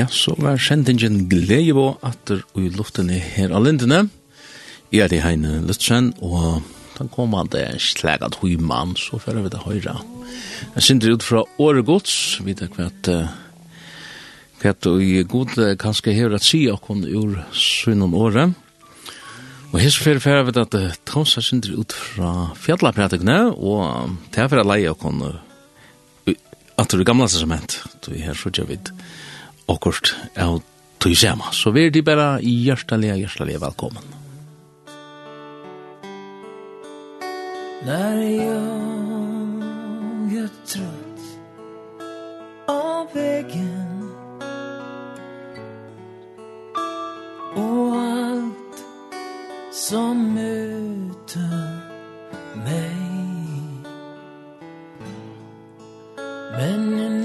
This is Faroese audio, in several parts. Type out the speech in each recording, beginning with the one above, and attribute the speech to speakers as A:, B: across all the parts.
A: Ja, så var sendingen glede på at du i luftene her av lindene. Jeg er det Heine Lutzen, og da kommer det slag at hun mann, så fører vi det høyre. Jeg synder ut fra året gods, vi vet hva at hva at vi god kanskje her at si og kun ur synen året. Og hans fyrir fyrir við at Tóns er sindur ut fra fjallapratikene, og det er fyrir leie og kun at du er gamla testament, du er her så sutja vid akkurat av tog sema. Så vi er de bare hjertelig, hjertelig velkommen.
B: När jag är trött av vägen och allt som möter mig men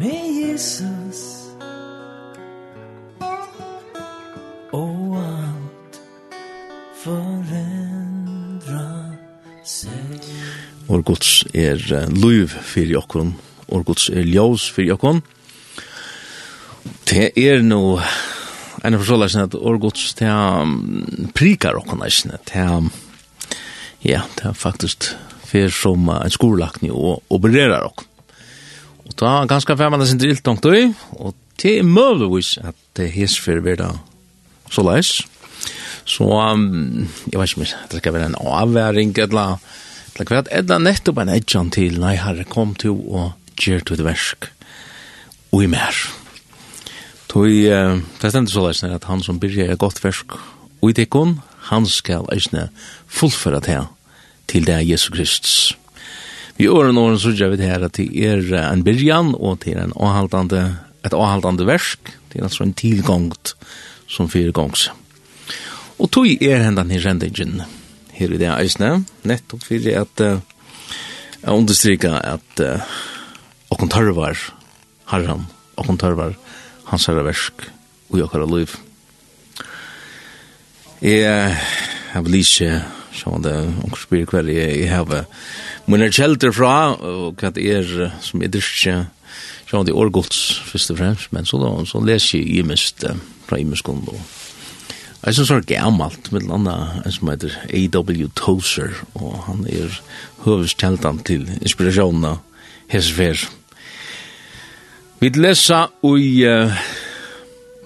B: med Jesus Og alt forendra seg
A: Vår gods er luiv fyrir jokkon Vår gods er ljós fyrir jokkon Det er no en forståelse sin at Årgods det prikar okkon eisne det ja, det er faktisk fyrir som en skolakni og opererar okkon Og da er ganske fem andre sin drilt tungt i, og det er møvligvis at det hes for vi da så leis. Så, um, jeg vet ikke om det skal være en avværing, eller, eller hvert, eller nettopp en edjan til, nei, herre, kom til og gjør til det versk, og i mer. Tøy, uh, det stender så leis, at han som byrger er godt versk, og i tikkun, han skal eisne fullføre det til det er Jesus Kristus. Vi gjør en åren så gjør vi det her at det er en byrjan og det er en avhaltande, et avhaltande versk. Det er altså en tilgångt som fyregongs. Og tog er hendan her rendingen her i det eisne, nettopp fyrir at uh, jeg understryka at uh, okkon tørvar harran, okkon tørvar hans herra versk og jokkara liv. Jeg, jeg vil ikke, sjående, okkar spyrir hver jeg, jeg har Men er kjelder fra, og hva det er som er dyrkje, sjående i årgulds, først og fremst, men så, da, så leser jeg i mest fra i mest kund. Jeg synes det er gammalt, med landa en som heter A.W. Tozer, og han er høveskjeldan til inspirasjonen av Hesfer. Vi leser i uh,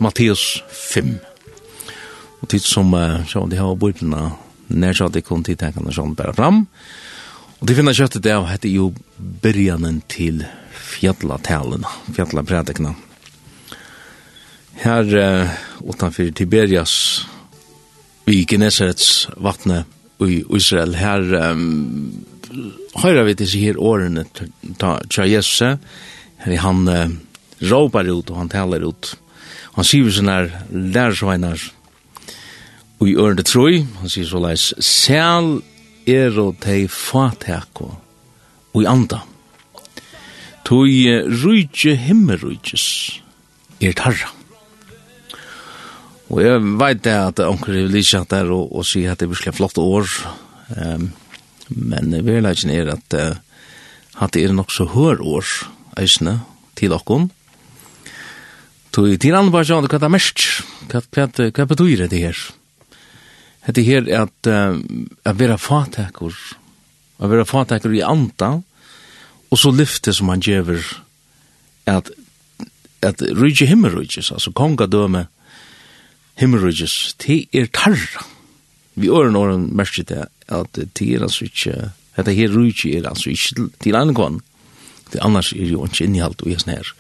A: Matteus 5. Og tid som, uh, så, de har bort nær så at de kom til tenkene sånn bare fram, og Og de finner kjøttet det av heter jo byrjanen til fjallatalen, fjallatpredikene. Her uh, utanfor Tiberias, i Genesarets vattne i Israel, her um, høyrer vi disse her årene til Jesus, her han uh, råpar ut og han taler ut. Han sier sånn her lærersveinar og i ørende troi, han sier så leis, «Sel er og tei fateko og i anda. Toi rujtje himmerujtjes er tarra. Og jeg veit det at onker er at der og, og sier at det er virkelig flott år. Um, men verleggen er at uh, at det er nok så hør år eisne til okkon. Tui til andre bare sjående hva det er mest. Hva, hva, hva betyr det her? Hva Hette her er at, uh, at vera fatakor, at vera fatakor i anta og så lyfte som han gjever at, at rydje himmerrydjes, altså kongadøme himmerrydjes, det er tarra. Vi åren åren merker det at det er altså ikke, hette her rydje er altså ikke til andre kvann, det annars er jo ikke innihalt og jeg sånn her,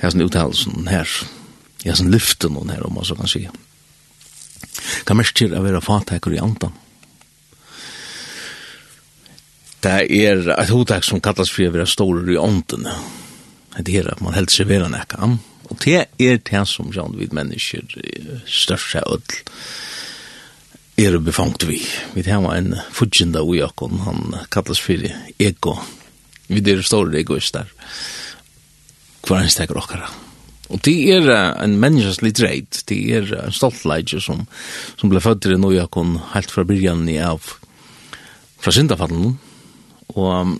A: jeg sånn uttalelsen her, jeg sånn lyften her, om man så kan sige. Hva mest til å være fatekker i andan? Det er et hodtak som kallas for å være ståler i ånden. Det er at man helst seg vera nekka. Og det er det som Jan vid mennesker størst seg ødel er befangt vi. Vi har en fudgjenda ui akkon, han kallas for ego. Vi er ståler egoister. Hver enn stekker okkara. Og det er en menneskeslig reit. det er en stolt stoltleidje som, som ble født i Nøyakon helt fra byrjan i av fra syndafallen. Og um,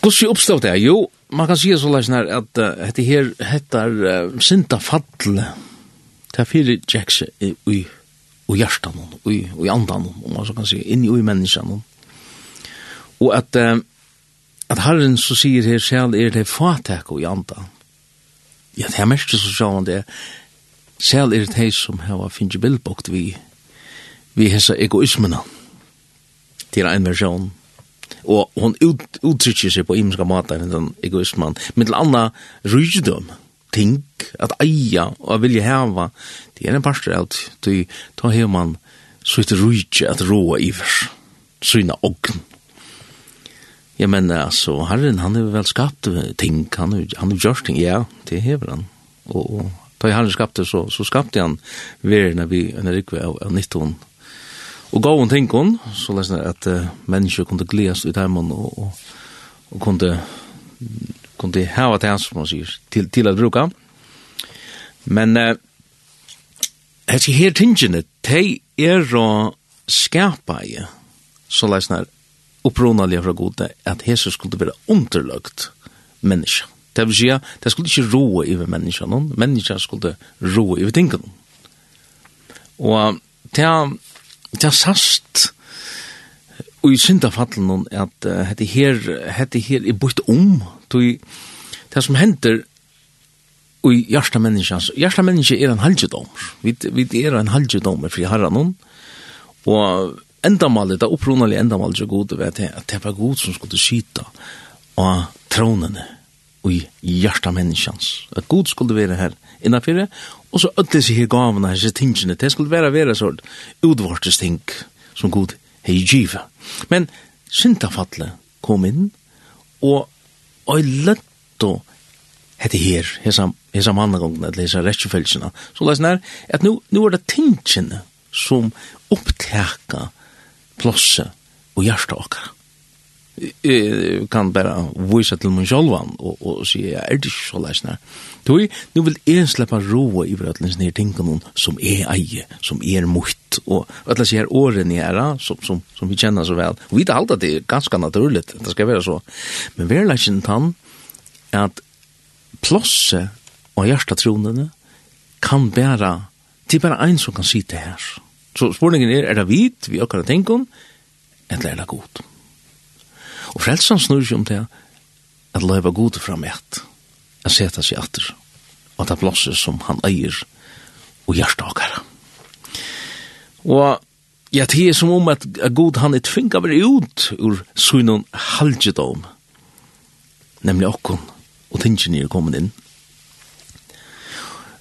A: hvordan oppstod det? Jo, man kan si så leis her at uh, dette her heter uh, syndafall. Det er fire tjekse i, i, i hjertan, i, i andan, om man så kan si, inni i menneskene. Og at, uh, at Herren så sier her selv er det fatek og i andan Ja, det er mest så sjåan det. Selv er det hei som har finnet bildbokt vi, vi hessa egoismena. til en versjon. Og hon ut, uttrykker seg på imenska måter enn den egoismen. Men til anna rydom, ting, at eia og vilja hava, det er en parster av det. da har man så et rydje at roa ivers, syna ogn. Ja, men altså, Herren, han har vel skapt ting, han har, han har gjort ting, ja, det hever han. Og, og da Herren skapte, så, så skapte han verden vi en rikve av, av nytton. Og gav hun ting hun, så lesen jeg at uh, mennesker kunne gledes ut hjemme og, og, og kunne, kunne hava til hans, som man sier, til, til å bruke. Men uh, her tingene, de er å skapa i, så lesen jeg, opprunalige fra gode, at Jesus skulle være underlagt menneske. Det vil si at det skulle ikke roe over menneskene, menneskene skulle roe over tingene. Og det er, det er sast og i syndafallen at uh, dette her, dette her er bytt om, det, det som hender i hjärsta människans hjärsta människa är en halvdomar. Vi vi är en halvdomar för herran hon. Och endamålet, det opprunalige endamålet til Gud, var det at det var Gud som skulle skyta av tronene og i hjertet menneskens. At Gud skulle være her innanfyrir, og så ødde seg her gavene, her tingene, det skulle være være sånn utvortes ting som Gud hei givet. Men syndafattlet kom inn, og og lett og hette her, hesa, hesa mannagongene, eller hesa rettjefølsene, så lesen her, at nu, nu er det tingene som opptaka plosse og hjärsta okkar. Jeg kan bare vise til min sjolvan og, og si jeg er det ikke så leisner. Toi, nu vil jeg slippe roa i vrøtlens nere tingene som er eie, som er mutt, og alle sier årene er, som, som, som vi kjenner så vel. Og vi vet alt at det er ganske naturlig, det skal være så. Men vi er leisen tann at plosset og hjertatronene kan bare, det er bare en som kan sitte her. Så spurningen er, er det vit vi okkar tenker eller er det godt? Og frelsan snur seg om det, at løyva god fram eit, at seta seg atter, og at det blåser som han eier, og hjertet okkar. Og ja, det er som om at, god han er tvinga vel ut ur sunnen halgjedom, nemlig okkon, og tingene er kommet inn.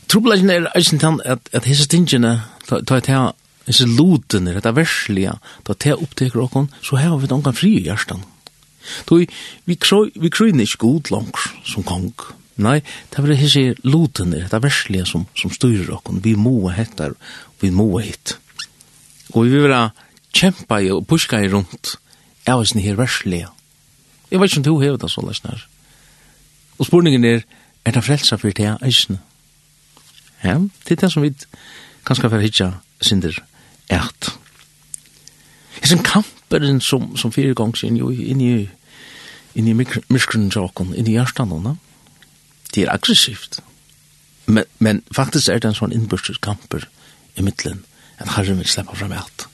A: Trobladjen er eisen tann at, at hese tingene, ta ta, ta, disse lutene, dette verslige, da det oppteker okon, så har vi noen fri i hjertan. Toi, vi vi krøyner ikke god langs som kong. Nei, det er disse lutene, dette verslige som, som styrer okon. Vi må hettar, vi må hit. Og vi vil ha kjempa i og puska i rundt av oss her verslige. Jeg vet ikke om du hever det så løsner. Og spurningen er, er det frelsa for det eisne? Ja, det er det som vi kanskje får hitja synder ert. Det er en kamp som, som fire ganger inn i, inn i, inn i myskren tjokken, inn i hjertan, det er aggressivt. Men, men faktisk er det en sånn innbørstes kamper i middelen, at Herren vil slippe fram alt.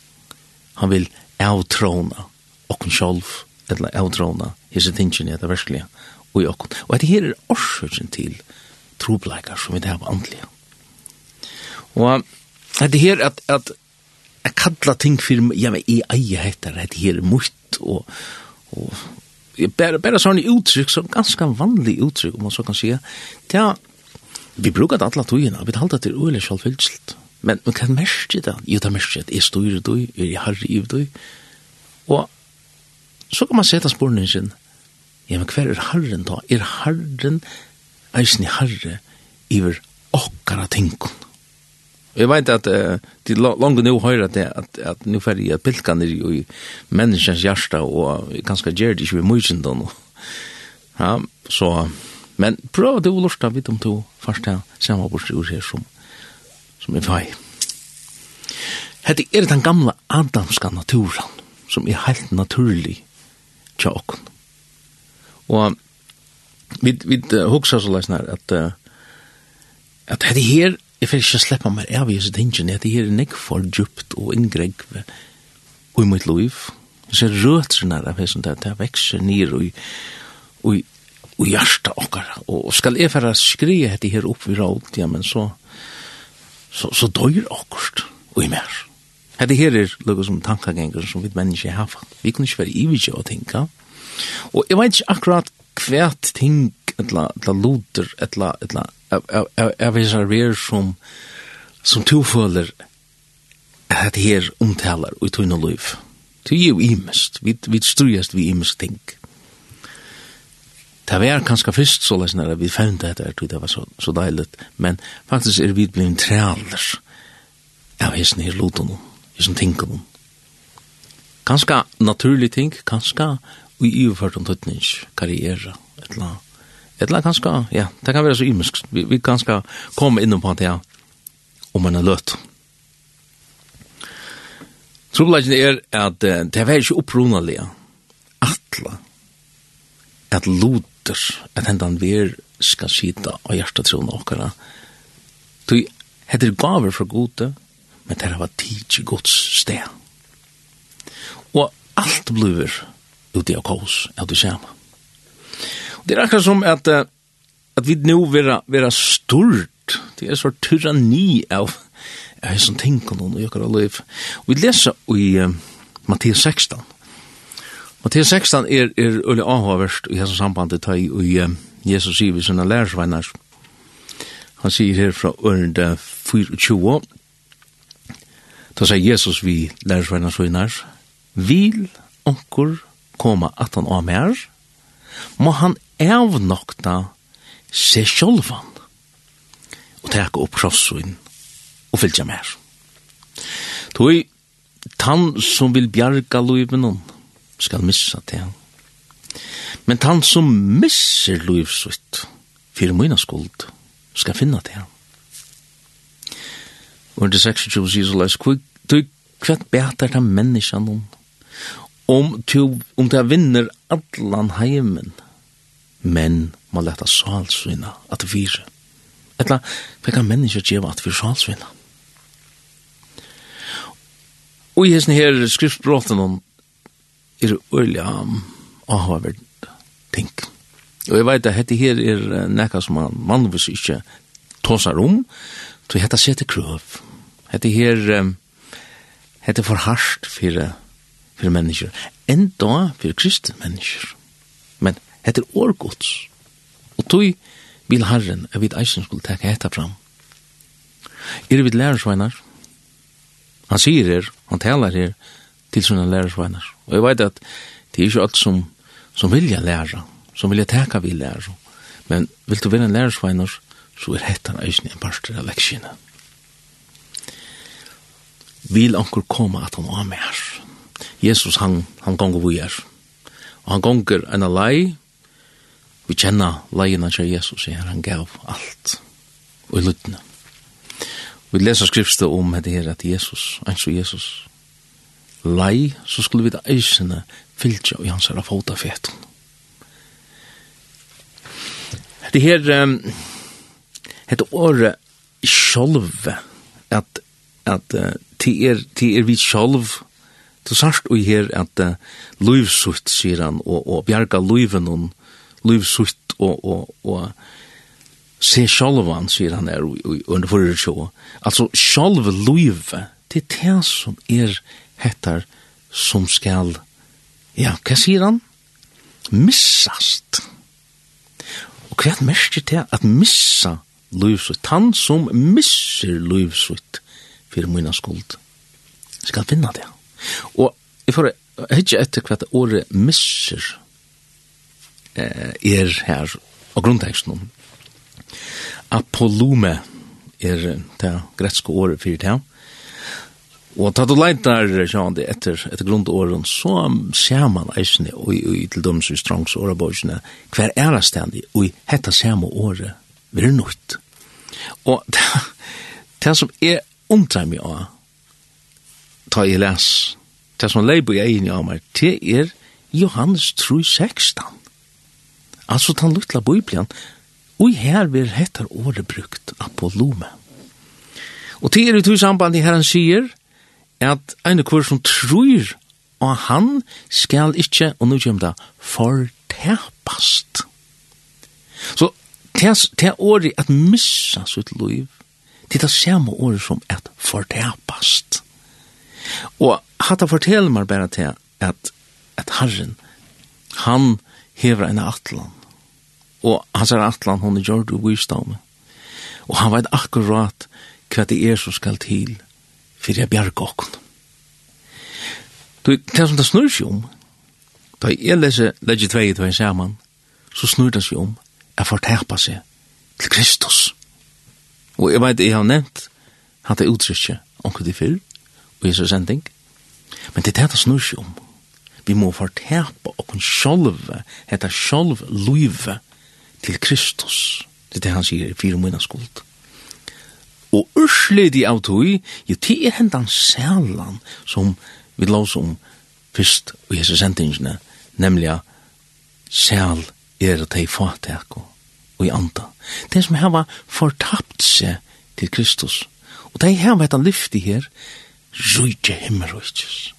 A: Han vil avtrona okken sjolv, eller avtrona hese tingene i det verskelige, og i okken. Og det her er årsøkjen til trobleikar som vi det har på andelige. Og det her at, at jeg kallar ting for, ja, men jeg eier heter det her mutt, og, og bare, bare sånne uttrykk, så ganske vanlig uttrykk, om man så kan si, ja, vi brukar det alle togene, vi talte til øyelig selvfylselt, men, man kan merker det? Jo, det merker det, jeg styrer du, jeg har i du, og så kan man sette spørningen sin, ja, men hva er herren da? Er herren, eisen i herre, iver okkara tingene? Jeg vet at uh, de langt nå høyre at, at, at nå fer jeg pilka ned i menneskens hjärsta og ganske gjør det ikke ved mye da nå. Ja, så, men prøv det å lorte vidt om to først her, samme bort ur her som, som er fei. Hette er den gamla adamska naturen, som er helt naturlig tja okken. Og vi, vi uh, hoksa så leisner at, uh, at det her jeg får ikke slippe meg av i disse tingene, at jeg er nekk for djupt og inngregg i mitt liv. Jeg ser røtrene av det, det, det vekser ned og, og, og hjertet okkar. Og skal jeg for å skrie dette her opp i råd, ja, men så, så, så døyer akkurat og i mer. Dette her er noe som tankeganger som vi mennesker har. Vi kunne ikke være ivige å tenke. Og jeg vet ikke akkurat hvert ting, etla, etla loter, etla, etla, etla av reserver som som to føler at her omtaler og tog noe liv. Det er jo imest. Vi, vi strøyest vi imest ting. Det var kanskje først så løsner at vi fant det etter, det var så, så deilig, men faktisk er vi blitt trealer av hessen her loten, hessen tingene. Kanskje naturlig ting, kanskje i overført om tøtning, karriere, et eller annet Eller kanskje, ja, det kan være så imisk. Vi, vi kanskje komme innom på det ja, om man er løtt. Trobladjen er at uh, det er ikke opprunalig atle at luter at hendan ver skal skita av hjertetroen okkara. Du heter gaver fra gode, men det var tidsi gods sted. Og alt blir ut av kaos, er du samme. Det er akkurat som at, at vi nå vera, vera stort. Det er så tyranni av jeg som tenker noen og gjør liv. Vi leser i uh, Mattias 16. Mattias 16 er, er øyelig avhåverst i hans sambandet ta i og uh, Jesus sier vi sånne lærersveinars. Han sier her fra ørende 24. Da sier Jesus vi lærersveinars veinars. Vil onkur koma at han av mer, må han avnokta seg sjolvan og teka opp krossuin og fylgja mer. Toi, tann som vil bjarga loivenon skal missa til han. Men tann som misser luivsvitt fyrir mina skuld skal finna til han. Og det 26 sier så leis, kvart betar ta menneskan om, om, om ta vinner allan heimen, men må leta salsvinna at vire. Etla, hva kan mennesker djeva at vire salsvinna? Og i hesten her skriftbråten om er øyla avhaverd ting. Og jeg veit at hette her er nekka som man mannvis ikkje tåsar om, så hette sette krøv. Hette her, hette for harsht fyrir, fyrir mennesker, enda fyrir kristne mennesker. Hette er årgods. Og tog vil Herren at vi eisen skulle teka hetta fram. Er vi lærersveinar? Han sier her, han talar her til sånne lærersveinar. Og jeg vet at det er ikke alt som, som vilja læra, som vilja teka vi læra. Men vil du være en lærersveinar, så er hetta eisen en parster av leksjene. Vil anker koma at han var med Jesus han, han gonger vi vujer. Og han gonger en alai, Vi kjenner leina til Jesus, sier han gav alt og i luttene. Vi leser skriftet om det her at Jesus, ens og Jesus, lei, så skulle vi da eisene fylgja og hans herra fota feten. Det her, um, det året sjolve, at, at uh, til er, til er vi sjolv, til sørst og her at uh, loivsutt, sier han, og, og bjerga loiven livsutt og, og, og se sjálvan, sier han er under forrige sjå. Altså sjálv livet, det er det som er hettar som skal, ja, hva sier han? Missast. Og hva er mest til at missa livsutt? Han som misser livsutt fyrir mina skuld. Skal finna det. Og jeg får hitje etter hva det året misser er her og grunnteksten. Apollume er det greske året fyrir det. Og ta du leitar sjåan det etter, etter grunnåren, så ser man eisne og i til døms i strangs årabøysene hver er det stendig og i hetta samme året vi er nøyt. Og det det som er undrar meg av ta i les, det som leibo i egin av meg, det er Johannes 3, 16 Altså, den lutla Bibelen, og her vil hettar året brukt apolome. Og til er i tog samband i herren sier, at ein kvar som trur og han skal ikkje, og nu kjem det, fortepast. Så det er året at missa sitt liv, det er det samme året som at fortepast. Og hatt fortell meg bare til at, at Herren, han fortepast hever en atlan. Og han sier atlan, hon er gjord og visdom. Og han veit akkurat hva det er som skal til fyrir jeg bjarga okkon. Det er som det snur seg om, da jeg leser legge tvei i 2 saman, så snur det seg om jeg får tepa seg til Kristus. Og jeg veit, jeg har nevnt hatt det uttrykket omkring det fyrr, og jeg Jesus sending, men det er det det snur seg om vi må fortæpa og kun sjolve, heta sjolv luive til Kristus. Det er han sier i fire måneder skuld. Og ursledi av tog, jo ti er hendan sælan som vi lås om fyrst og hese sendingene, nemlig sæl er at hei fatek og i anda. Det som heva fortapt seg til Kristus. Og det heva etta lyfti her, rujtje himmerujtjes.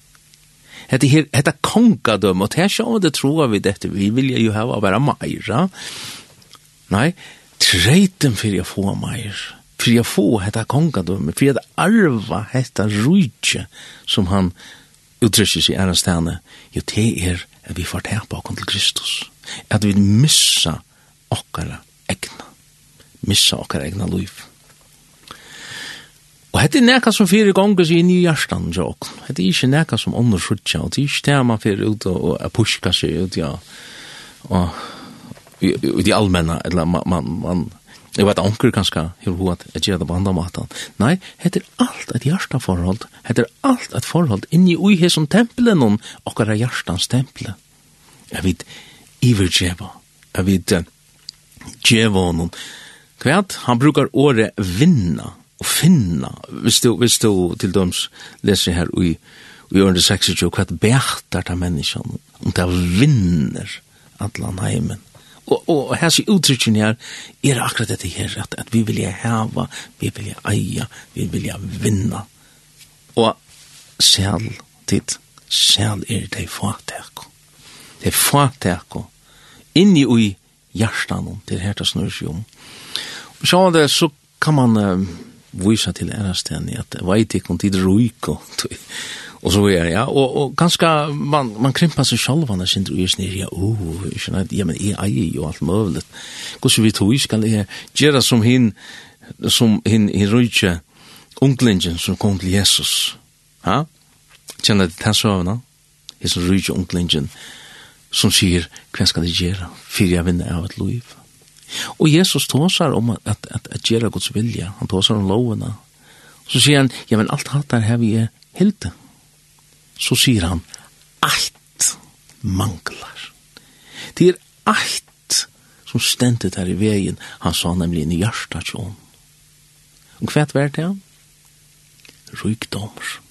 A: Hetta her, hetta kongadøm, og det er sjående det troa vi dette, vi vilja jo hava vera meira. Nei, treiten fyrir å få meir, fyrir å få hetta kongadøm, fyrir at arva hetta rujtje som han uttrykker seg i æra stane, jo det er at vi får tepa okkur til Kristus, at vi missa okkara egna, missa okkara egna liv. Og hette er nekka som fyrir gongus i nye hjertan, jok. Hette er ikke nekka som ånder sutja, og det er ikke det man fyrir ut og pushka seg ut, ja. Og ut i allmenna, eller man, man, man jeg vet anker kanskje, hir hva at jeg gjør det på andre matan. Nei, hette er alt et hjertan forhold, hette er alt et forhold inni ui hei som tempelen, okkar er hjertans tempelen. Jeg vet, ivergjeva, jeg vet, djeva honom. Kvært, han brukar året vinna, å finne, hvis du, hvis du til døms leser her i, i ørende 26, hva det bæter til menneskene, om det vinner atlan heimen. Og, og her sier uttrykken her, er akkurat dette her, at, at vi vilja heva, vi vilja eia, vi vilja vinna. Og sjæl tid, sjæl er det fatek. Det er fatek, inni ui hjertan, til er her det snur. Og sjæl det, så kan man, visa til ærastene at veit ikke om tid ruik og og så er ja. Og, og ganske man, man krymper seg selv når sin drøy snir ja, oh, skjønner, ja men jeg eier jo alt mulig hvordan vi tog skal jeg gjøre som hin som hin, hin ruikje unglingen som kom til Jesus ha? kjenner det til søvna his ruikje unglingen som sier hva skal jeg gjøre for jeg vinner av et liv Og Jesus tåsar om at, at, at, at gjøre Guds vilja, han tåsar om lovene. Så sier han, ja, men alt hatt der har vi hilde. Så sier han, alt manglar. Det er alt som stendet der i veien, han sa nemlig inn i hjertet. Og hva er det han? Rykdommer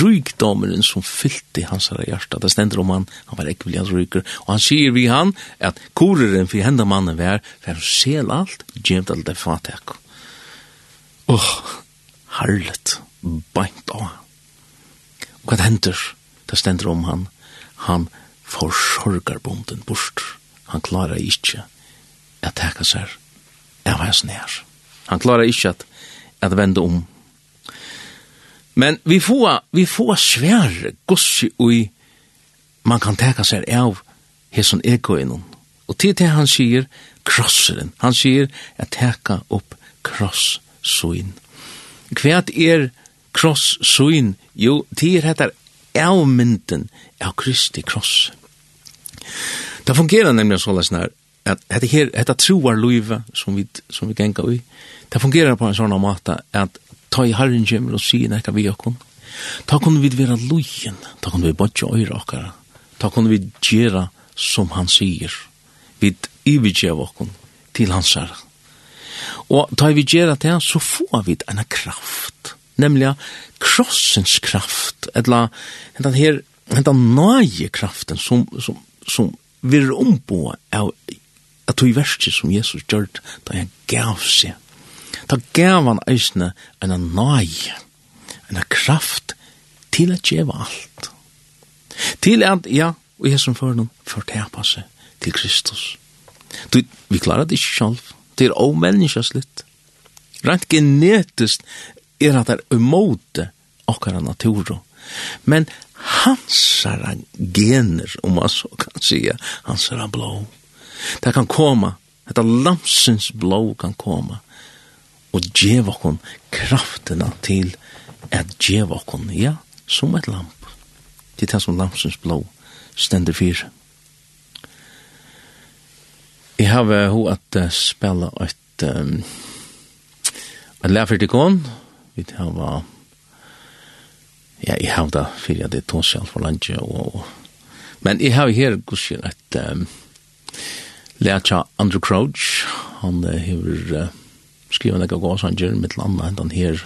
A: rykdomeren som fyllte hans hjärsta. Det ständer om han, han var ekvillig hans ryker. Og han sier vi han at koreren for henda mannen vær, for å se alt, gjemt alt det fatek. Åh, oh, herlet, beint av. Og hva hender? Det ständer om han. Han forsorgar bonden bort. Han klarar ikkje at teka seg av hans nær. Han klarar ikkje at, at vende om Men vi får, vi får svære gossi ui man kan teka seg av hesson egoinon. Og til det han sier krosseren. Han sier at teka opp kross suin. Kvært er kross suin? Jo, det er heter avmynden av Kristi kross. Det fungerer nemlig så løsne her, at dette her, dette troar luive som vi, som vi genga i. det fungerer på en sånn måte at ta i herren kommer og sier nekka vi okon. Ta kunne vi vera lojen, ta kunne vi bodja øyre okkara, ta kunne vi gjera som han sier, vi ivergjev okon til hans herre. Og ta vi gjera det, så får vi en kraft, nemlig krossens kraft, eller den her, hentan nøye kraften som, som, som vi er ombo av at du i verset som Jesus gjør, da han gav seg Da gav han eisne en nøy, en kraft til at gjeva alt. Til at, ja, og jeg som fører noen, fortepa seg til Kristus. Du, vi klarar det ikke selv. Det er omenneskjøslitt. Rent genetisk er at det er umåte okkara natur. Men hansara gener, om man så kan sige, hansara blå. Det kan komme, dette lamsens blå kan komme og djeva okon kraftina til at djeva okon, ja, som et lamp. Det er det som lampsens blå stender fyra. Jeg har ho at uh, spela et um, en lærfyrtikon. Vi har ja, jeg har da fyrir at det er tåsjall for landje og, og Men jeg har her gusir et um, Lea Andrew Crouch, han uh, hever uh, skriva nekka gåsanger, mitt landa enn den her,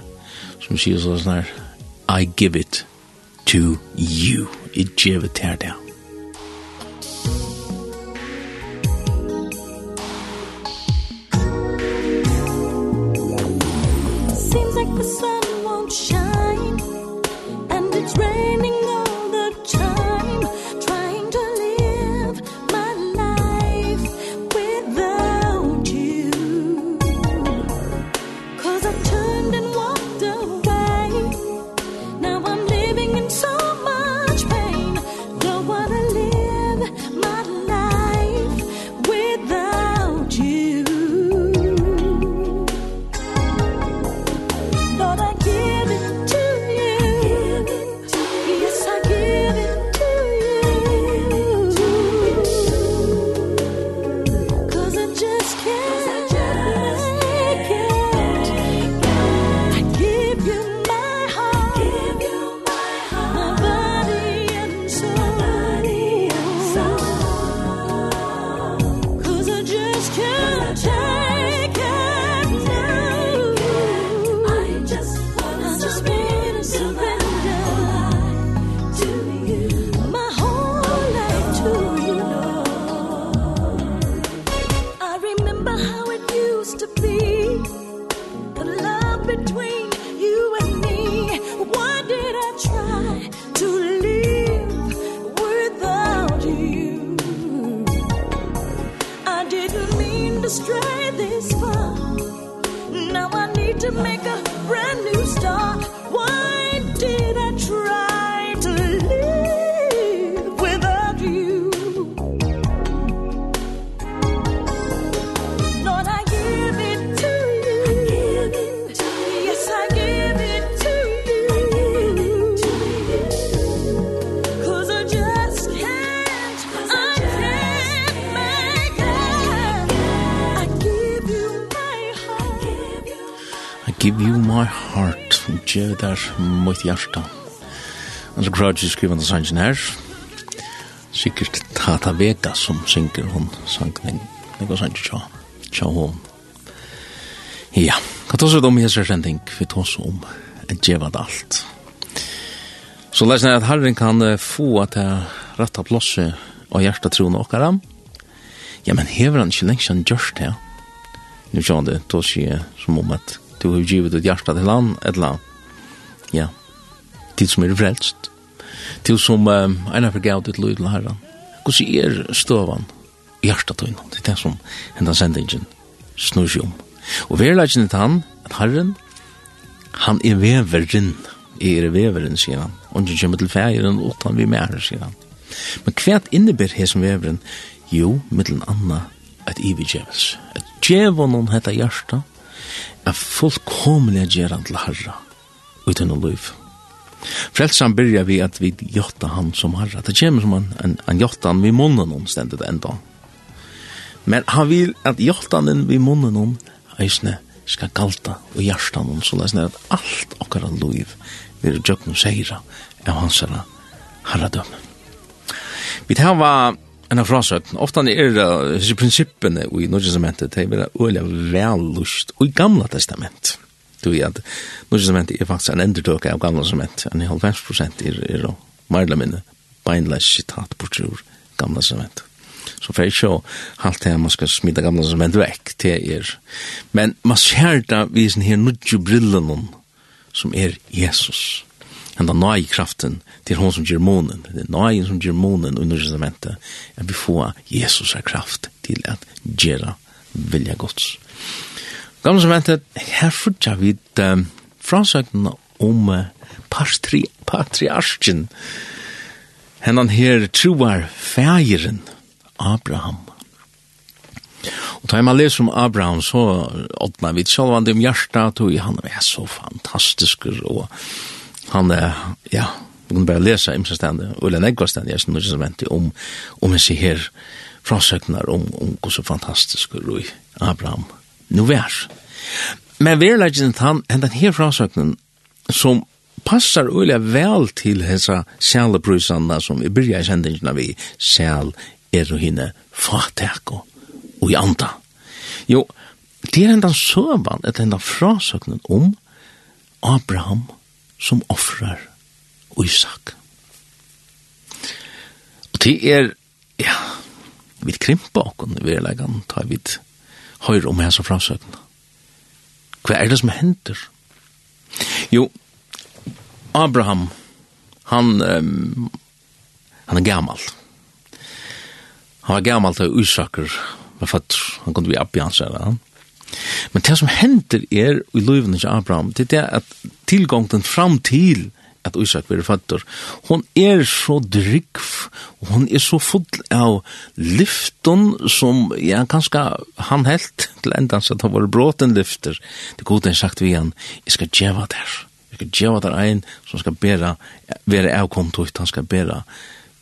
A: som sier sånn her, I give it to you. I give it her det. Grudge, det er mot hjertet. Altså Grudge skriver den sangen her. Sikkert Tata Vega som synger hun sang den. Det går sangen tja, tja hun. Ja, hva tås ut om Jesus sending? Vi tås om et djevad alt. Så lesen er at Herren kan få at jeg rett plåse og hjertet troen okkara. Ja, men hever han ikke lengst han gjørst det, ja. Nu det, tås sier som om at du har givet ut hjärta til han, eller land ja, tid som er frelst, til som um, en har forgavt ut lyd til herren. Hvordan er støvan i hjertet tøyne? Det er det som hentan sendingen snur seg om. Og vi er lagt til han, at herren, han er veveren, er veveren, sier han. Og han kommer til feiren, og han vi med her, sier han. Men hva innebär her som veveren? Jo, mittelen anna, et ivigjevels. Et djevon om hetta hjertet, er fullkomlig gjerand til herren utan i liv. Frelsan byrjar vi at vi jotta han som harra. Det kommer som en, en, en jottan vi munnen om stendet enda. Men han vil at jottanen vi munnen om eisne skal galta og hjertan om så lesne at alt okkara liv vil jøkken seira av hans herra herradømme. Vi tar var en av frasøtten. Ofta er det uh, prinsippene i Norge som heter, det er veldig vel lust og i gamla testament du vet, at nu som hent er faktisk en endertøk av gamla som hent, en 90% er, er og marla minne, beinleis sitat på trur gamla som hent. Så for ikke å halte her man skal smida gamla som hent vekk til er. Men man ser da vi visen her nudju brillen som er Jesus. Han da nøy kraften til hon som gjør månen, det er nøy som gjør månen under testamentet, at vi får Jesus er kraft til at gjøre vilja gods. Gamle som ventet, her fortsatt vi um, fransøkene om uh, patri, patriarken. Hennan her troar fægeren, Abraham. Og da man leser om Abraham, så åtna vi selv om hjertet, og han er så fantastisk, og han er, ja, vi kan bare lese i stedet, og den egg stedet, jeg synes som venter om, om jeg sier her fransøkene om, om hvor så fantastisk, og Abraham er nu vær. Men verleggen han, den her frasøknen, som passar ulla vel til hessa sjælebrusanda som vi byrja i sendingina vi, sjæl er og hinne fatek og i anda. Jo, det er enda søvan, et enda frasøknen om Abraham som offrar Isak. Og det er, ja, vi krimpa okkon i verleggen, tar vi det høyre om hans og. Hva er det som hender? Jo, Abraham, han, um, han er gammal. Han var gammal til Usaker, var fatt, han kunne bli Abjans, eller han. Men det som hender er i løyvene til Abraham, det er at tilgången fram til at Isak blir fattur. Hon er så drygg, og hon er så full av lyfton som, ja, kanskje han helt til endans at han var bråten lyfter. Det gode er sagt vi han, jeg skal djeva der. Jeg skal djeva der ein som skal bera, være avkontokt, han skal bera,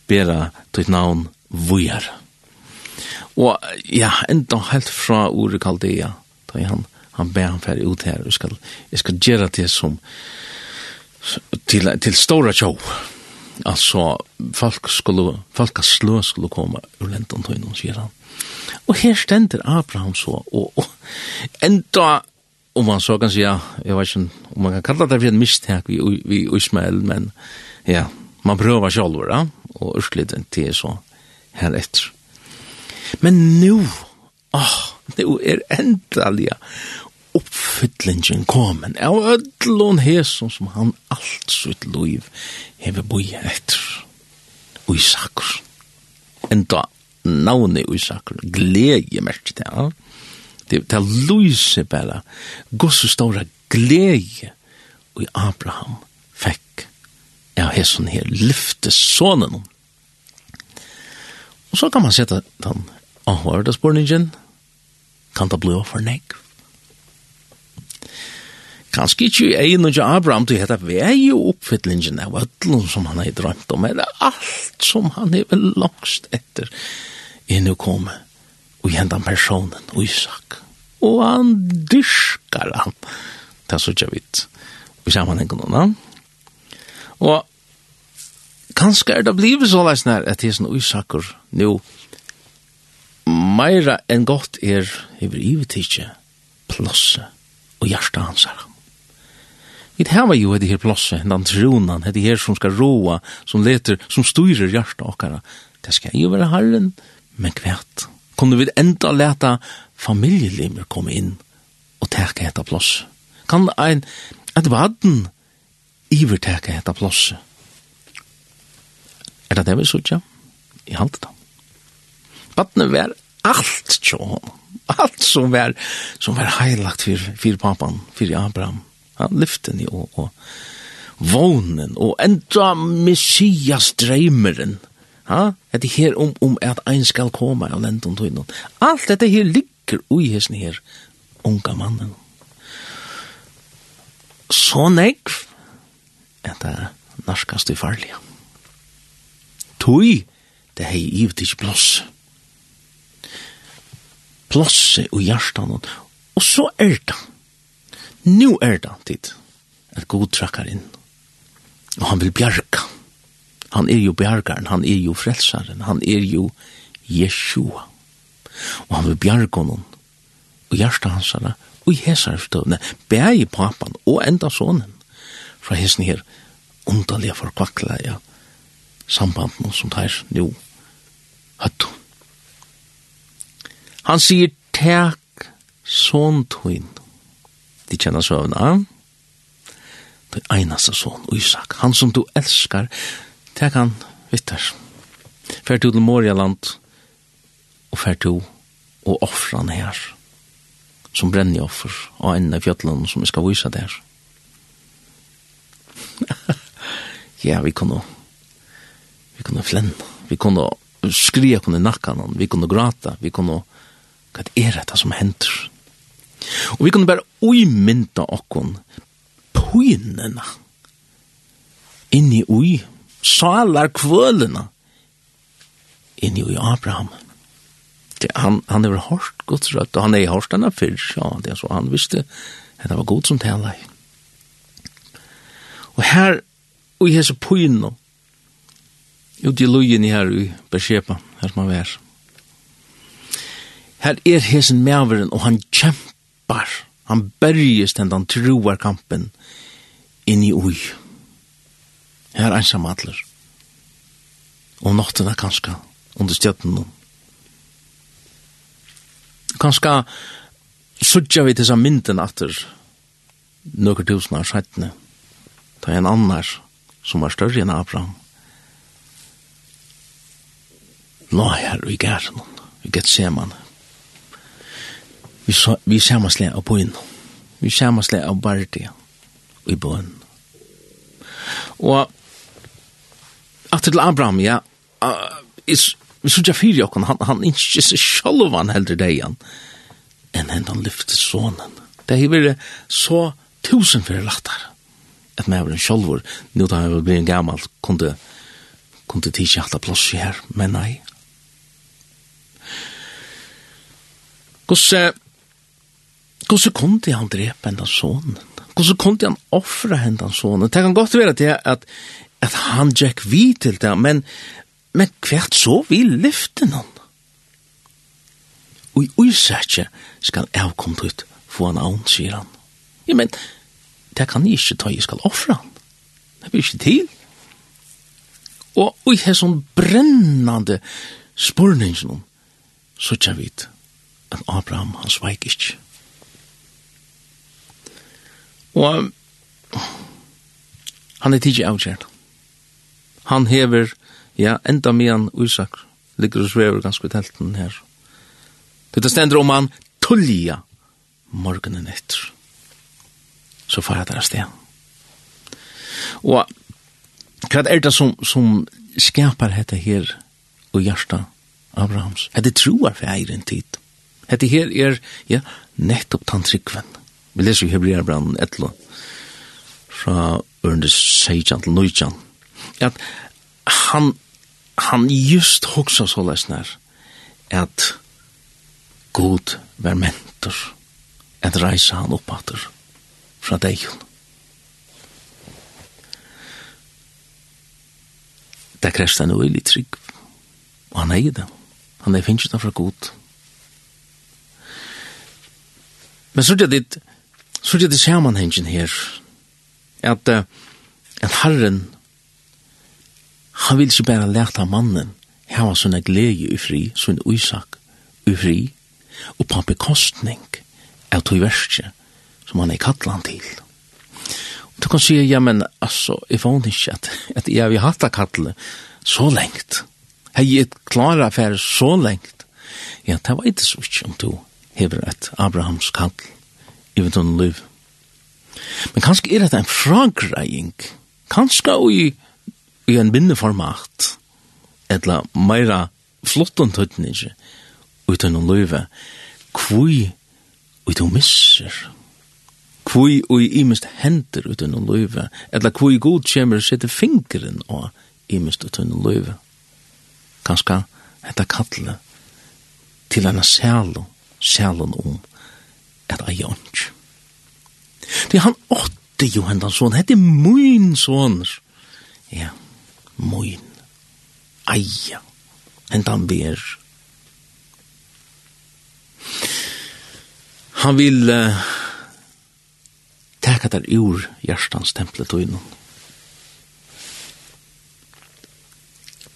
A: bera til navn vujar. Og ja, enda helt fra ordet Kaldea, da han, han ber han fer ut her, jeg skal, jeg skal gjøre det som, til til stora show. Alltså folk skulle folk slø skulle komma ur lentan till någon sidan. Och här ständer Abraham så och, og ända om man så kan säga jag vet inte om man kan kalla det för en misstag vi vi Ismael men ja man prövar själv va och ursliten til så här etter. Men nu ah nu är endelig, oppfyllingen komen av ødlån hesen som han alt sitt liv hever boi etter og i sakker en da navnet i sakker glede merke det ja? det, er lyser bare gosse stora glede og Abraham fekk ja hesen her lyfte sonen og så kan man sette den avhørte spurningen kan det bli for negv Kanskje ikke i noe og Abraham til vi er jo oppfyllingen av ødlen som han har drømt om, eller alt som han er vel langst etter inn å komme og gjenta personen, og Isak. Og han dyrker han. Det er så ikke vidt. Og sammenhengen noen. Og kanskje er det blivet så leis nær at hesen Isakur nå meira enn godt er hever ivetidje, plåse og hjertet hans her. Vi har jo det her plosset, den tronen, det her som skal roa, som leter, som styrer hjertet okkara. Det skal jo være herren, men kvært. Kunne vi enda leta familielimer komme inn og teka etter plosset? Kan ein, et vaden iverteka etter plosset? Er det det vi sutja? I halte da. Vaden var alt tjå, alt som var, som var heilagt for, for papan, for Abraham lyften og, og vånen og enda messias dreimeren. Ha? Det er her om, om at ein skal komme av lenten tøynen. Alt dette her ligger ui hesten her unga mannen. Så negv, at det er narskast i farlige. Tøy, det hei ivet ikke blås. Blåse og hjertan. Og så er det nu er det tid at god trakkar inn. Og han vil bjarga. Han er jo bjargaren, han er jo frelsaren, han er jo Jeshua. Og han vil bjarga honom og hjarta hansara og i hesar støvne, bæg papan og enda sonen fra hessen her underlige forkvakla ja, sambanden som tar nu høttu. Han sier, tek sontuinn de kjenner søvna. Det einaste son, Isak, han som du elskar, tek han vittar. Fær du til Morialand, og fær du og offra han her, som brenner offer, og enne av fjallan som vi skal vise der. ja, vi kunne, vi kunne flenne, vi kunne skria kunne nakka vi kunne grata, vi kunne, hva er det som henter? Og vi kunne bare uimynda okkon pynena inni ui salar kvølena inni ui Abraham. Det, han, han er hårst Guds rødt, og han er hårst denne fyrr, ja, det er så han visste at det var god som tala i. Og her, ui hese pyna, ut i lujen her i Bershepa, her som han var. Her er hesen mæveren, og han kjemper kampar. Han berges den han troar kampen inn i ui. Her er ensam atler. Og nottina kanska, under stjøtten Kanska suttja vi tisa mynden atter nøkker tusen av skjettene. Ta en annars som var større enn Abraham. Nå er vi gær noen, vi gett se man vi, så, vi samanslag av bøyen. Vi samanslag av bardi i bøyen. Og at til Abraham, ja, is, vi sørger fyrir jokken, han, han ikke seg sjálf han heldur degen, enn enn han lyfte sonen. Det har vært så tusen fyrir lattar, at med var en sjálfur, nu da han var blivit gammal, kunde, kunde tidsi hatt plass her, men nei. Gosse, Hvordan kunne han drepe hendan sonen? Hvordan kunne han offre hendan sonen? Det kan godt være det at, at han gikk vi til det, men, men hvert så vi lyfte noen. Og i uisetje skal jeg komme ut for en annen, sier han. Ja, men det kan jeg ikke ta, jeg skal offre han. Det blir ikke til. Og i her sånn brennande spurningsnum, så tja vit at Abraham, han sveik ikke. Og han er tidsi avgjert. Han hever, ja, enda mian Isak, ligger og svever ganske i telten her. Det stender om han tullja morgenen etter. Så fara der sted. Og hva er det som, som skapar dette her og hjärsta Abrahams? Er det troar for eiren tid? Hette her er, ja, nettopp tantrikven. Vi leser i Hebreabrand etlo fra Ørndes 16 til 19, at han, han just hoksa så lesnær, at god var mentor, at reisa han oppater fra deion. Det krevs han jo i trygg, og han eier det. Han er finnes det fra god. Men så er det ditt, så er det sammenhengen her, at, at Herren, han vil ikke bare lete mannen hava sånne glede i fri, sånne uisak i fri, og på bekostning av tog verste, som han er kattlan til. Og du kan si, ja, men altså, jeg får ikke at, at jeg vil hatt kattle så lengt. Jeg er klar affære så lengt. Ja, det var ikke så ikke om du hever et Abrahams kattle i mitt ånden liv. Men kanskje er dette en fragreiing, kanskje i, i en bindeformat, etla meira flottan tøtningi, ut av noen løyve, kvui ui du misser, kvui ui imist hender ut noen løyve, etla kvui god kjemmer sette fingeren og imist ut av noen løyve. Kanska hetta kalle til anna sælo, sælon om at jeg ånds. Det han åtte jo hendan sånn, hette min sånn. Ja, min. Eia, hendan ber. Han vil uh, teka der ur hjertans templet og innom.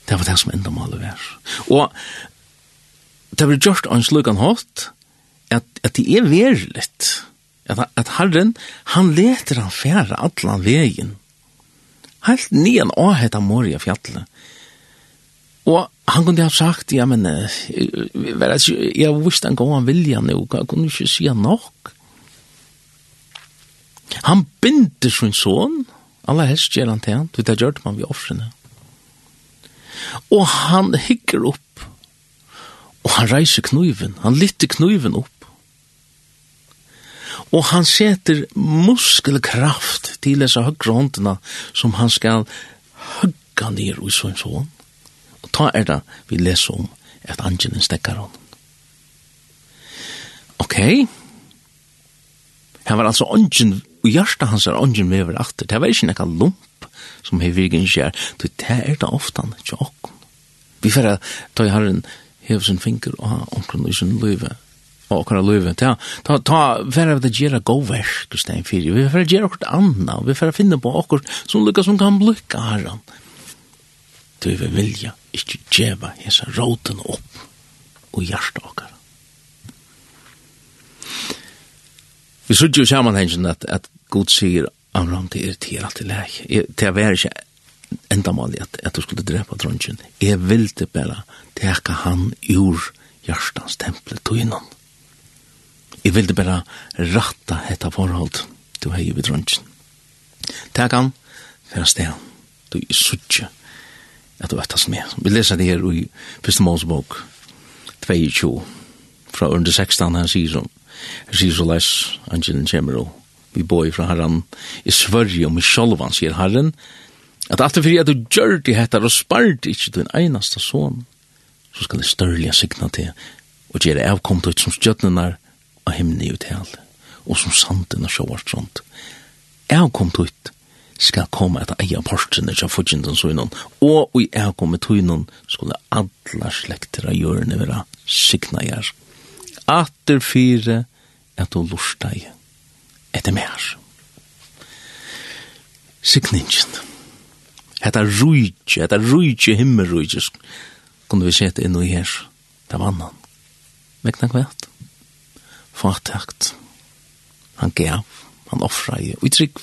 A: Det var det som enda maler vær. Og det var gjort en slugan hatt, at, at det er veriligt. At, at Herren, han leter han fære allan vegin. Helt nian åheta Moria fjallet. Og han kunne ha sagt, ja, men jeg visste en gang han vilja nu, han kunne ikke si nok. Han binder sin son, alle helst gjør han til han, det gjør man vi offrene. Og han hikker opp, og han reiser knuven, han lytter knuven opp, og han setter muskelkraft til disse høyre håndene som han skal høgga ned i sånn sånn. Og ta er det vi leser om at angelen stekker han. Ok, han var altså angelen, og hjertet hans er angelen over atter, det var ikke nekka lump som hei virgen skjer, det er det ofte han ikke åkken. Vi får ta i herren en hevsen finger og ha omkring i sin løyve, og kunna løyve. Ta, ta, ta, vera vi gjøre god versk, stein fyrir, vi vera gjøre okkur anna, vi vera finna på okkur som lukka som kan blukka herran. Du vil vilja ikke djeva hesa råten opp og hjarta okkar. Vi sutja jo samanhengen at, at god sier Amram, til er til alt i lek. Det er ikke endamålig at, at du skulle drepa dronjen. Jeg vil det bare teka han ur hjartans tempel tog innan. Jeg ville bare ratta dette forhold du hei ved dronjen. Takk han, for sted han. Du er suttje at du etter med. Vi leser det her i Første Målsbok 22 fra under 16 han sier som han sier så les Angelen kommer og vi bor fra herren i Sverige og med sjolvan sier herren at alt er fordi at du gjør det hettar og spart ikke din eneste son så skal det størlige signa til og gjøre avkomt ut som stjøtnenar av himni ut hel, og som sanden og sjåvart sånt. Jeg kom tutt, skal komme etter eia porsene til fudgjenden så innan, og i jeg kom med tøynen, skulle alle slekter av hjørne være signa gjer. Atter fire, at du lorsta i, etter mer. Signingen. Hetta rujtje, hetta rujtje himmelrujtje, kunne vi sete inn i her, det var annan. Vekna kvært fatakt. Han gav, han offra i utrygg.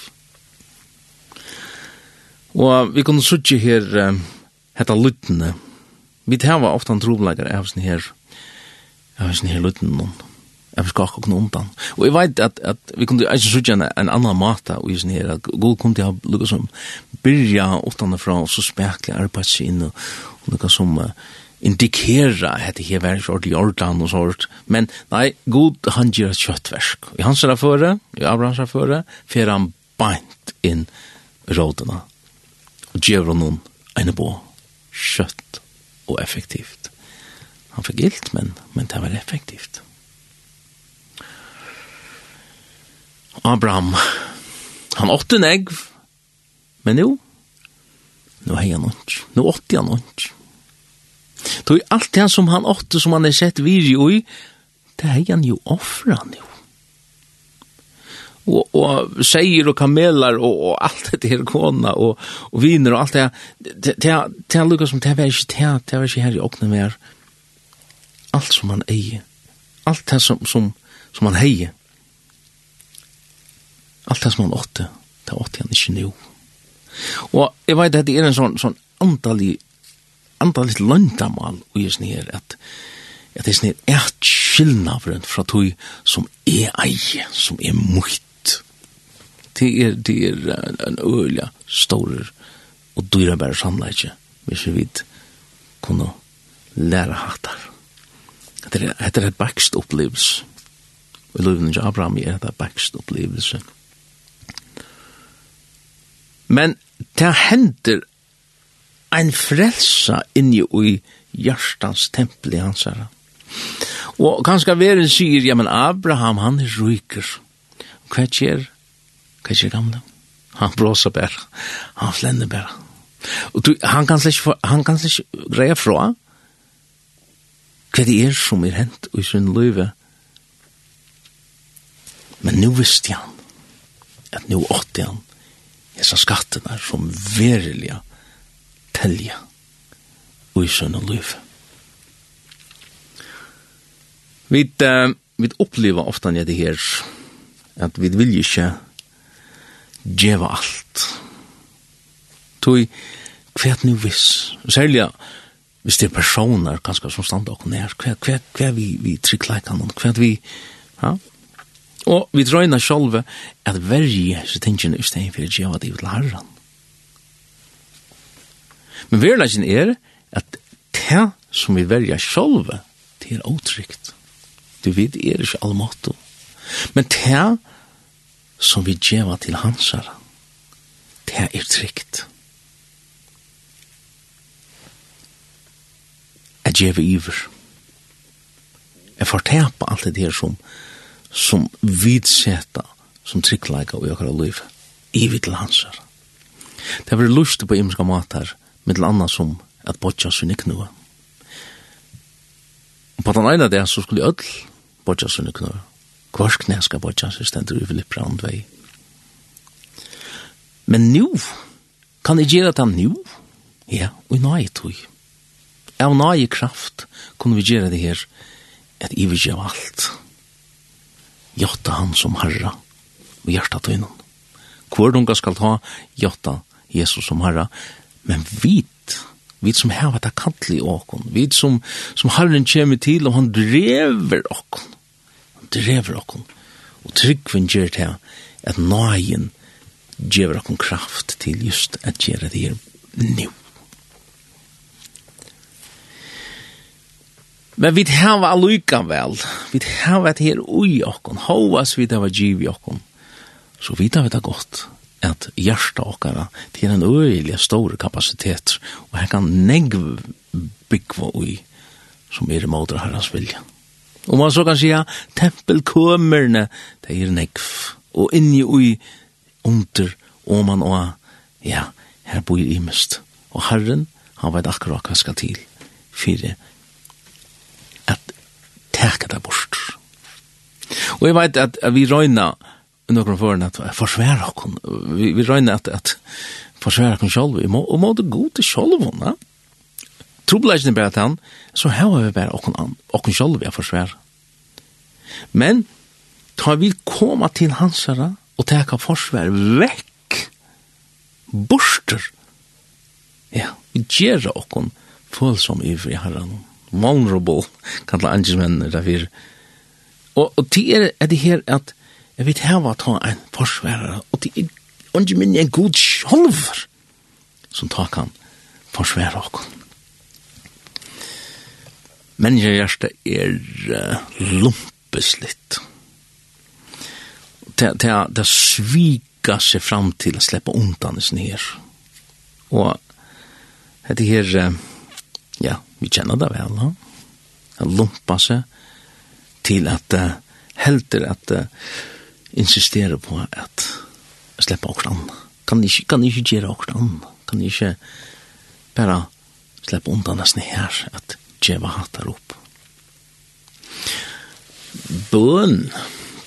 A: Og vi kunne sutje her um, hetta luttene. Vi tæva ofta en trobleikar av sin her av sin her luttene noen. Jeg av skak og undan. Og jeg vet at, at vi kunne ikke sutje en, en annan mata og i sin her at god kunne til å lukka som byrja utanfra og så spekla arbeidsi inn og lukka som uh, indikera at det her var sort i ordan og sort. Men nei, god han gjør et kjøttversk. I hans føre, i Abrahams føre, fer han beint inn rådene. Og gjør han noen ene på kjøtt og effektivt. Han fikk gilt, men, men det var effektivt. Abraham, han åtte en egg, men jo, nå hei han ikke. Nå åtte han ikke. Då är allt det som han åtte som han har sett viri i, det är han ju offra nu. Och, och säger och kamelar och, och allt det här kona och, och viner och allt det här. Det, det, det här lukkar som det här var inte det här, det var inte här i åknen mer. Allt som han äger. Allt det som, som, som han heier. Allt det som han åtte, det åtte han inte nu. Och jag vet att det är en sån, sån andalig andalit løndamal og jeg snir at at det er sånn her et skillnavren fra tog som er eie, som er mukt. Det er, det er en øyla stor og dyra bare samleidje hvis vi vet kunne lære hattar. Det er, det er et bakst opplevelse. Og løyven ikke Abraham er et bakst opplevelse. Men det hender ein frelsa inni i hjertans tempel i hans herra. Og kanskje veren sier, ja, men Abraham, han er ryker. Hva skjer? Hva skjer gamle? Han blåser bare. Han flender bare. Og du, han kan slik, han kan slik greia fra hva det er som er hent i sin løyve. Men nu visste han at nu åtte han hessa skattene som verilige telja og i sønne liv. Vi, uh, vi opplever ofta ofte det her at vi vil ikke djeva alt. Toi, hva er nu viss? Særlig hvis det er personer kanskje som standa okkur nær, hva, hva, hva er vi, vi tryggleikan, hva er vi, ja? Og vi drøyna sjolve at verje så tingene i stedet for djeva det til herran. Men verleggen er at det som vi velger sjølve, det er åtrygt. Du vet, er ikke allmåtto. Men det som vi djeva til hansara, det er trygt. Jeg djeva iver. Jeg får tepa alt det her som, som vidseta, som tryggleika og jokkara liv. Iver til hansar. Det er lust på imska matar, mittel anna som at botja sinne knua. Og på den ene det så skulle öll botja sinne knua. Kvars knæ skal botja sinne stendur i Filippra om vei. Men nu, kan jeg gjøre det nu? Ja, og i nøye tog. Av nøye kraft kunne vi gjøre det her at i vil gjøre alt. Jotta han som herra og hjertet tøynen. Hvor dunga skal ta jotta Jesus som herra, Men vit, vit som hava ta kalli i åkon, vit som, som Herren kjemi til, og han drever åkon, han drever åkon, og tryggvin gjer til at nøyen gjever åkon kraft til just at gjere det her nu. Men vi hava alluika vel, vi har vært her ui åkon, hovas vi hava giv i åkon, så vi hava det godt, at hjärsta åkara til en øyelig stor kapacitet, og her kan negv byggva ui som er imot herras vilja. Og man så kan sija, tempelkomerne det er negv, og inni ui under, og man og, ja, her bor i mest. Og herren, han vet akkurat hva skal til, fyrir at teka det bort. Og jeg vet at vi røyna, i noen foran at forsvære okken. Vi, vi røyner at, at forsvære okken selv, og må det gå til selv henne. Trobeleisen er bare til han, så har vi bare okken, okken selv vi er forsvære. Men, tar vi koma til hans herre, og teka forsvær vekk, borster, ja, vi gjerra okken følsom i fri herren, vulnerable, kallar angismenn, derfor, og, og til er det her at Jeg vet her var ta en forsværer, og det er ikke minne en god sjolver som ta kan forsvære oss. Menneskehjertet er uh, lumpeslitt. Det, det, det svika seg fram til å slippe undanelsen her. Og det her, uh, ja, vi kjenner det vel, ha? Det lumpa seg til at uh, helter at uh, insistere på at slippe okkur an. Kan ikke, kan ikke gjøre okkur an? Kan ikke bare slippe undan nesten her at djeva hattar opp. Bøn,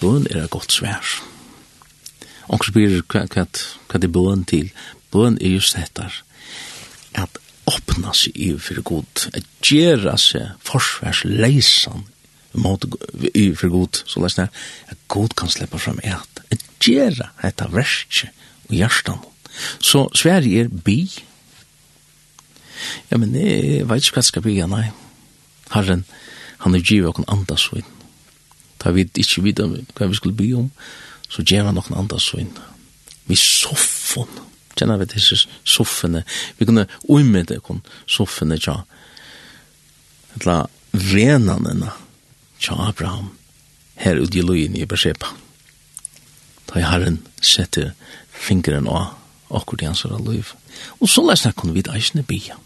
A: bøn er et godt svær. Onkel spyr hva, hva, hva det er bøn til. Bøn er just dette at åpna seg i for god, at gjøre seg forsværsleisan måte i for god, så lest det, at god kan slippe fram et, at gjøre av verset og hjertan. Så Sverige er bi. Ja, men jeg vet ikke hva skal bi, ja, nei. Herren, han er givet okken andas svinn. Da vi ikke vet hva vi skulle bi om, så gjør han okken andas svinn. Vi soffon, kjenner vi disse soffene, vi kunne uimede okken soffene, ja, Etla renanene, tja Abraham, her ut i lojen i Bersepa. Da i Herren sette fingeren av akkur i hans liv. Og så lesna kunne vi eisne bia.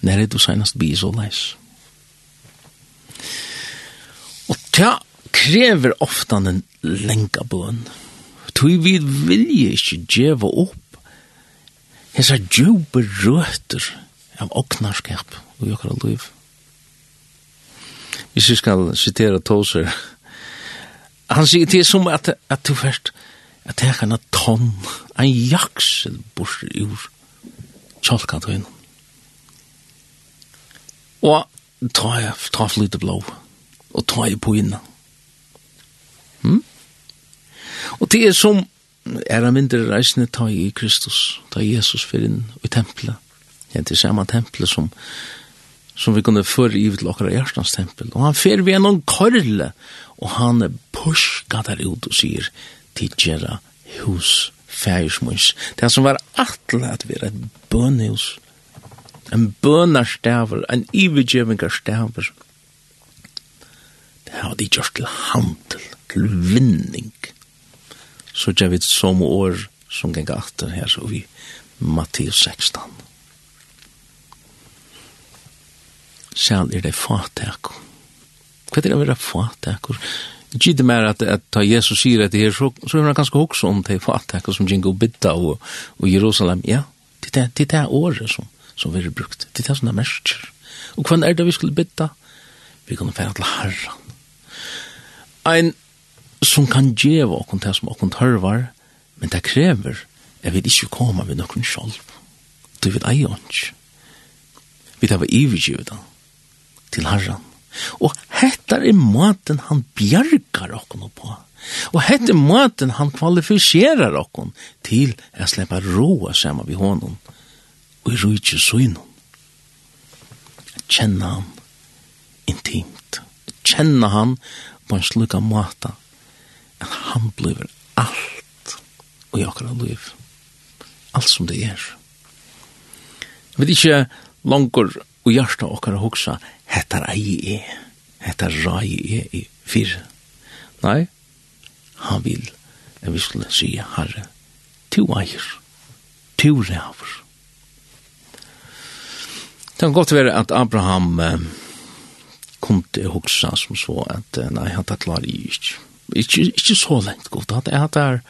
A: Når er du senast bia så leis. Og tja krever ofta en lenka bøn. Tui vi vilje ikkje djeva opp hesa djupe røter av oknarskap og jokkara liv hvis vi skal sitere Toser, han sier det er som at, at du først, at det er en tonn, en jaksel bort ur tjolkan. Og ta ta flyte blå, og ta i på innan. Hmm? Og det er som, er han mindre reisende ta i Kristus, ta Jesus for inn i tempelet, ja, det er samme tempelet som, som vi kunne føre i til okkara hjertens tempel. Og han fer vi gjennom korle, og han pushka der ut og sier, tidgjera hus, fægismunns. Det som var atle at vi er et bønhus, en bønarstaver, en ivergjevingarstaver. Det har de gjort til handel, til vinning. Så gjør vi et som år som ganger atter her, så vi Matteus 16. sjæl er det fatak. Hva er det å være fatak? det mer at, at ta Jesus sier at det her, så, så er det ganske også om det fatak som gikk og bidda og, og Jerusalem. Ja, det er det, det året som, som vi har brukt. Det er sånne mersker. Og hva er det vi skulle bidda? Vi kunne fære til Herren. Ein som kan djeva okkur det som okkur tørvar, men det krever at vi ikke kommer ved nokkur sjolv. Du vet ei ånds. Vi tar vi ivergivet han til Herren. Og hetta er maten han bjargar okkon på. Og hetta er maten han kvalifiserar okkon til å sleppa roa saman vi honom og i rujtje søgnon. Kjenna han intimt. Kjenna han på en slukka mata at han blir alt og i okkara liv. Alt som det er. Jeg vet ikke langer og hjarta okkar og hugsa, er ei e, er rai e i fyr. Nei, han vil, jeg vil skulle si, herre, to eier, to ræver. Det kan godt være at Abraham eh, kunde hugsa som så at, nei, han tar klar i ikke. Ikke, ikke så lengt godt, at jeg er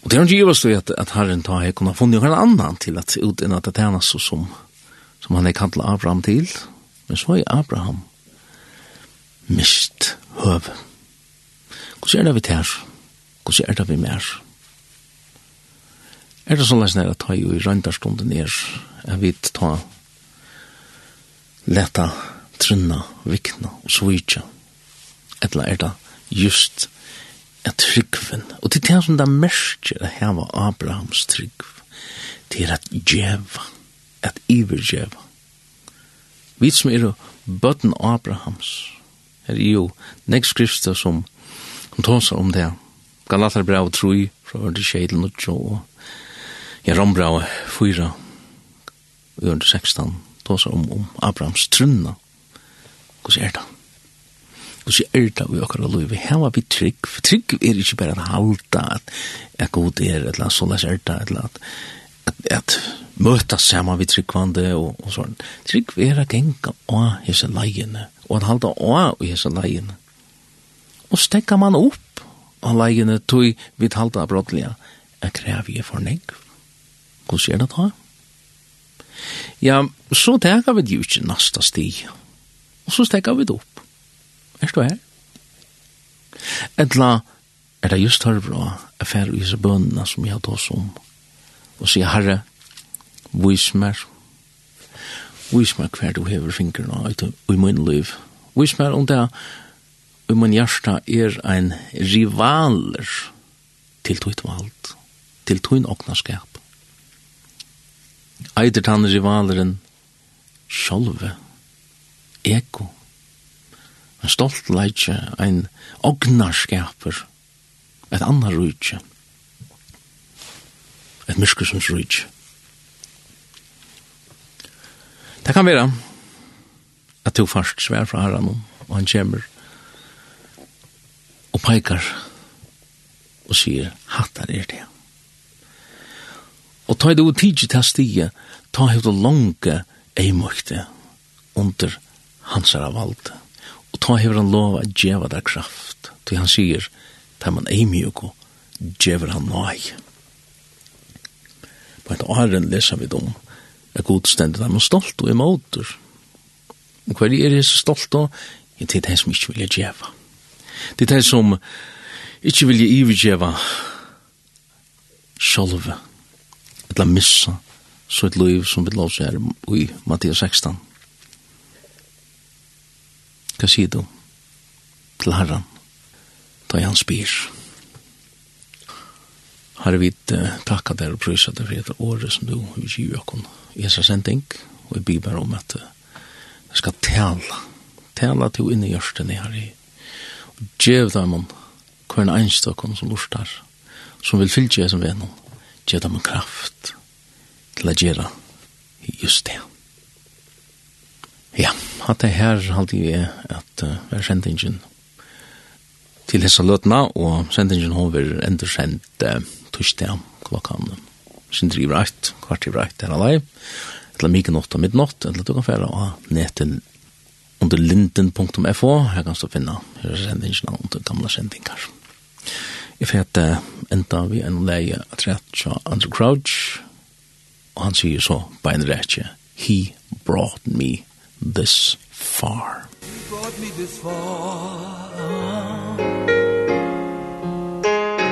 A: og det er ikke givast at, at herren tar jeg kunne ha funnet en annan til at uten at det er så som, som, som han er kantlet Abraham til, men så er Abraham mist høv. Hvordan er det vi tar? Hvordan er det vi mer? Er det sånn at ta jo i røyndarstunden er, jeg vet ta leta trunna, vikna og svitja. Etla er det just et tryggven. Og til det som det merker å heva Abrahams tryggv, til at djeva. Mm at ivergeva. Vi som er bøtten Abrahams, her er jo nek skrifta som, som tåsar om det. Galater brev 3, fra under 6 til og Jerom brev 4, under 16, tåsar om, om Abrahams trunna. Hvordan er det? Hvordan er det vi akkurat lov, vi heva vi trygg, for trygg er ikke bare at halda at, jeg god er, eller så les er det, eller at, at, at møta saman vi tryggvande og, og sånn. Trygg er a genga av hese leiene, og at halda av i hese leiene. Og stekka man opp av leiene tog vi halda brottliga, er krevje for negv. Hvordan er det da? Ja, så teka vi jo ikke nasta stig, og så stekka vi det opp. Er du her? Etla, er det just her bra, er i disse bønna som jeg har tås om, og sier, herre, Vis mer. Vis mer hver du hever fingrene i min liv. Vis mer om det i min hjärsta er ein rivaler til tuit vald, til tuin oknarskap. Eider tann rivaleren sjolve, ego, en stolt leitje, ein oknarskaper, et annar rujtje, et myrskusens rujtje. Det kan være at du først svær fra herren, og han kommer og peikar og sier, hattar er det. Og ta det og tidsi til stige, ta hevd og lange eimøkte under hans av valde. Og ta hevd han lov at djeva der kraft, til han sier, ta man eimøk og djever han nøy. På et åren leser vi det om, er god stendet dem og stolt og emoter. Og hver er jeg så stolt og Ja, det er det som ikke vil djeva. Det er det som ikke vil jeg iverdjeva sjolve, etla missa, så et liv som vi lov seg her i Mattias 16. Hva sier du til herran, da han spyr? Har vi takka der og prøysa der for etter året som du har givet oss. Esa sending, og jeg biber om at jeg skal tale, tale til inn i hjørsten jeg har i, og gjev dem om hver en enstokken som lortar, som vil fylle seg som vennom, gjev dem om kraft til å gjøre just det. Ja, at det her halte jeg at uh, er sendingen til hessa løtna, og sendingen har vært endersendt uh, torsdag klokkan sin driver rett, kvart driv rett her alai, eller mye nått og midnatt, eller du kan fære å ned til under linden.fo, her kan du finne sendingen under gamle sendinger. Jeg vet enda vi en leie at rett fra Andrew Crouch, og han sier så på en rettje, He brought me this far.
B: He brought me this far.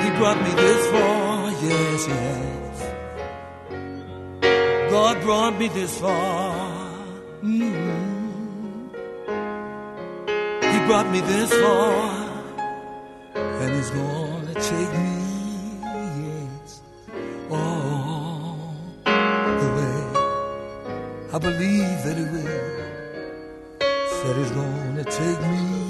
B: He brought me this far, yes, yes. God brought me this far. Mm. -hmm. He brought me this far. And he's gonna take me yes, All the way. I believe that he will Said he's gonna take me.